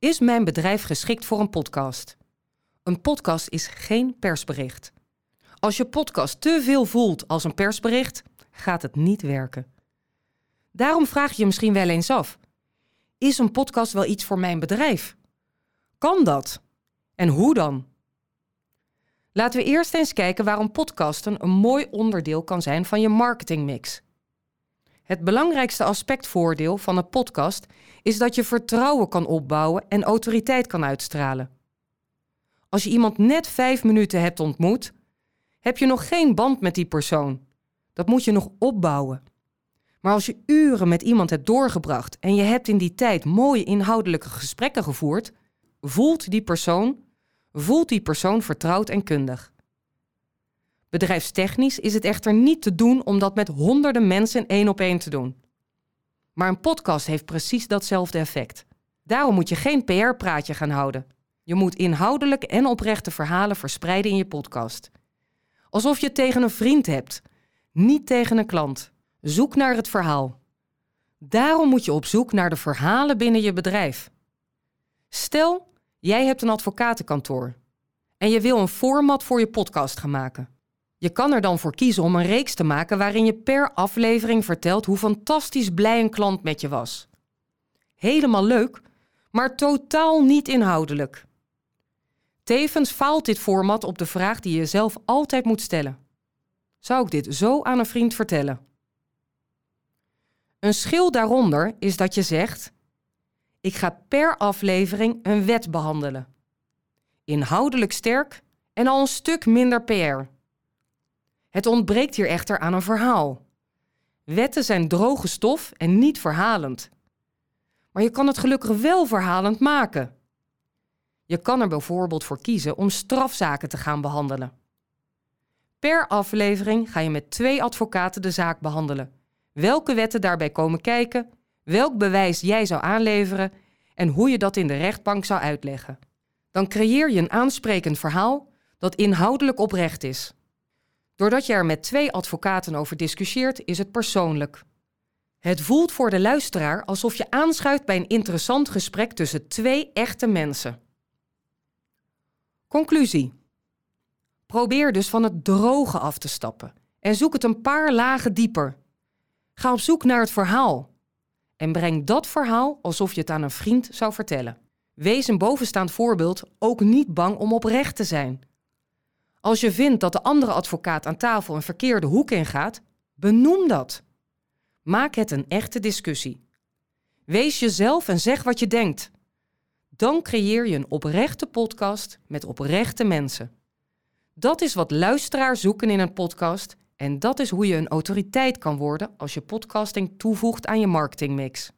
Is mijn bedrijf geschikt voor een podcast? Een podcast is geen persbericht. Als je podcast te veel voelt als een persbericht, gaat het niet werken. Daarom vraag je je misschien wel eens af: is een podcast wel iets voor mijn bedrijf? Kan dat? En hoe dan? Laten we eerst eens kijken waarom podcasten een mooi onderdeel kan zijn van je marketingmix. Het belangrijkste aspectvoordeel van een podcast is dat je vertrouwen kan opbouwen en autoriteit kan uitstralen. Als je iemand net vijf minuten hebt ontmoet, heb je nog geen band met die persoon. Dat moet je nog opbouwen. Maar als je uren met iemand hebt doorgebracht en je hebt in die tijd mooie inhoudelijke gesprekken gevoerd, voelt die persoon, voelt die persoon vertrouwd en kundig. Bedrijfstechnisch is het echter niet te doen om dat met honderden mensen één op één te doen. Maar een podcast heeft precies datzelfde effect. Daarom moet je geen PR-praatje gaan houden. Je moet inhoudelijk en oprechte verhalen verspreiden in je podcast. Alsof je het tegen een vriend hebt, niet tegen een klant. Zoek naar het verhaal. Daarom moet je op zoek naar de verhalen binnen je bedrijf. Stel, jij hebt een advocatenkantoor en je wil een format voor je podcast gaan maken. Je kan er dan voor kiezen om een reeks te maken waarin je per aflevering vertelt hoe fantastisch blij een klant met je was. Helemaal leuk, maar totaal niet inhoudelijk. Tevens faalt dit format op de vraag die je jezelf altijd moet stellen. Zou ik dit zo aan een vriend vertellen? Een schil daaronder is dat je zegt: Ik ga per aflevering een wet behandelen. Inhoudelijk sterk en al een stuk minder PR. Het ontbreekt hier echter aan een verhaal. Wetten zijn droge stof en niet verhalend. Maar je kan het gelukkig wel verhalend maken. Je kan er bijvoorbeeld voor kiezen om strafzaken te gaan behandelen. Per aflevering ga je met twee advocaten de zaak behandelen. Welke wetten daarbij komen kijken, welk bewijs jij zou aanleveren en hoe je dat in de rechtbank zou uitleggen. Dan creëer je een aansprekend verhaal dat inhoudelijk oprecht is. Doordat je er met twee advocaten over discussieert, is het persoonlijk. Het voelt voor de luisteraar alsof je aanschuift bij een interessant gesprek tussen twee echte mensen. Conclusie. Probeer dus van het droge af te stappen en zoek het een paar lagen dieper. Ga op zoek naar het verhaal en breng dat verhaal alsof je het aan een vriend zou vertellen. Wees een bovenstaand voorbeeld ook niet bang om oprecht te zijn. Als je vindt dat de andere advocaat aan tafel een verkeerde hoek ingaat, benoem dat. Maak het een echte discussie. Wees jezelf en zeg wat je denkt. Dan creëer je een oprechte podcast met oprechte mensen. Dat is wat luisteraars zoeken in een podcast en dat is hoe je een autoriteit kan worden als je podcasting toevoegt aan je marketingmix.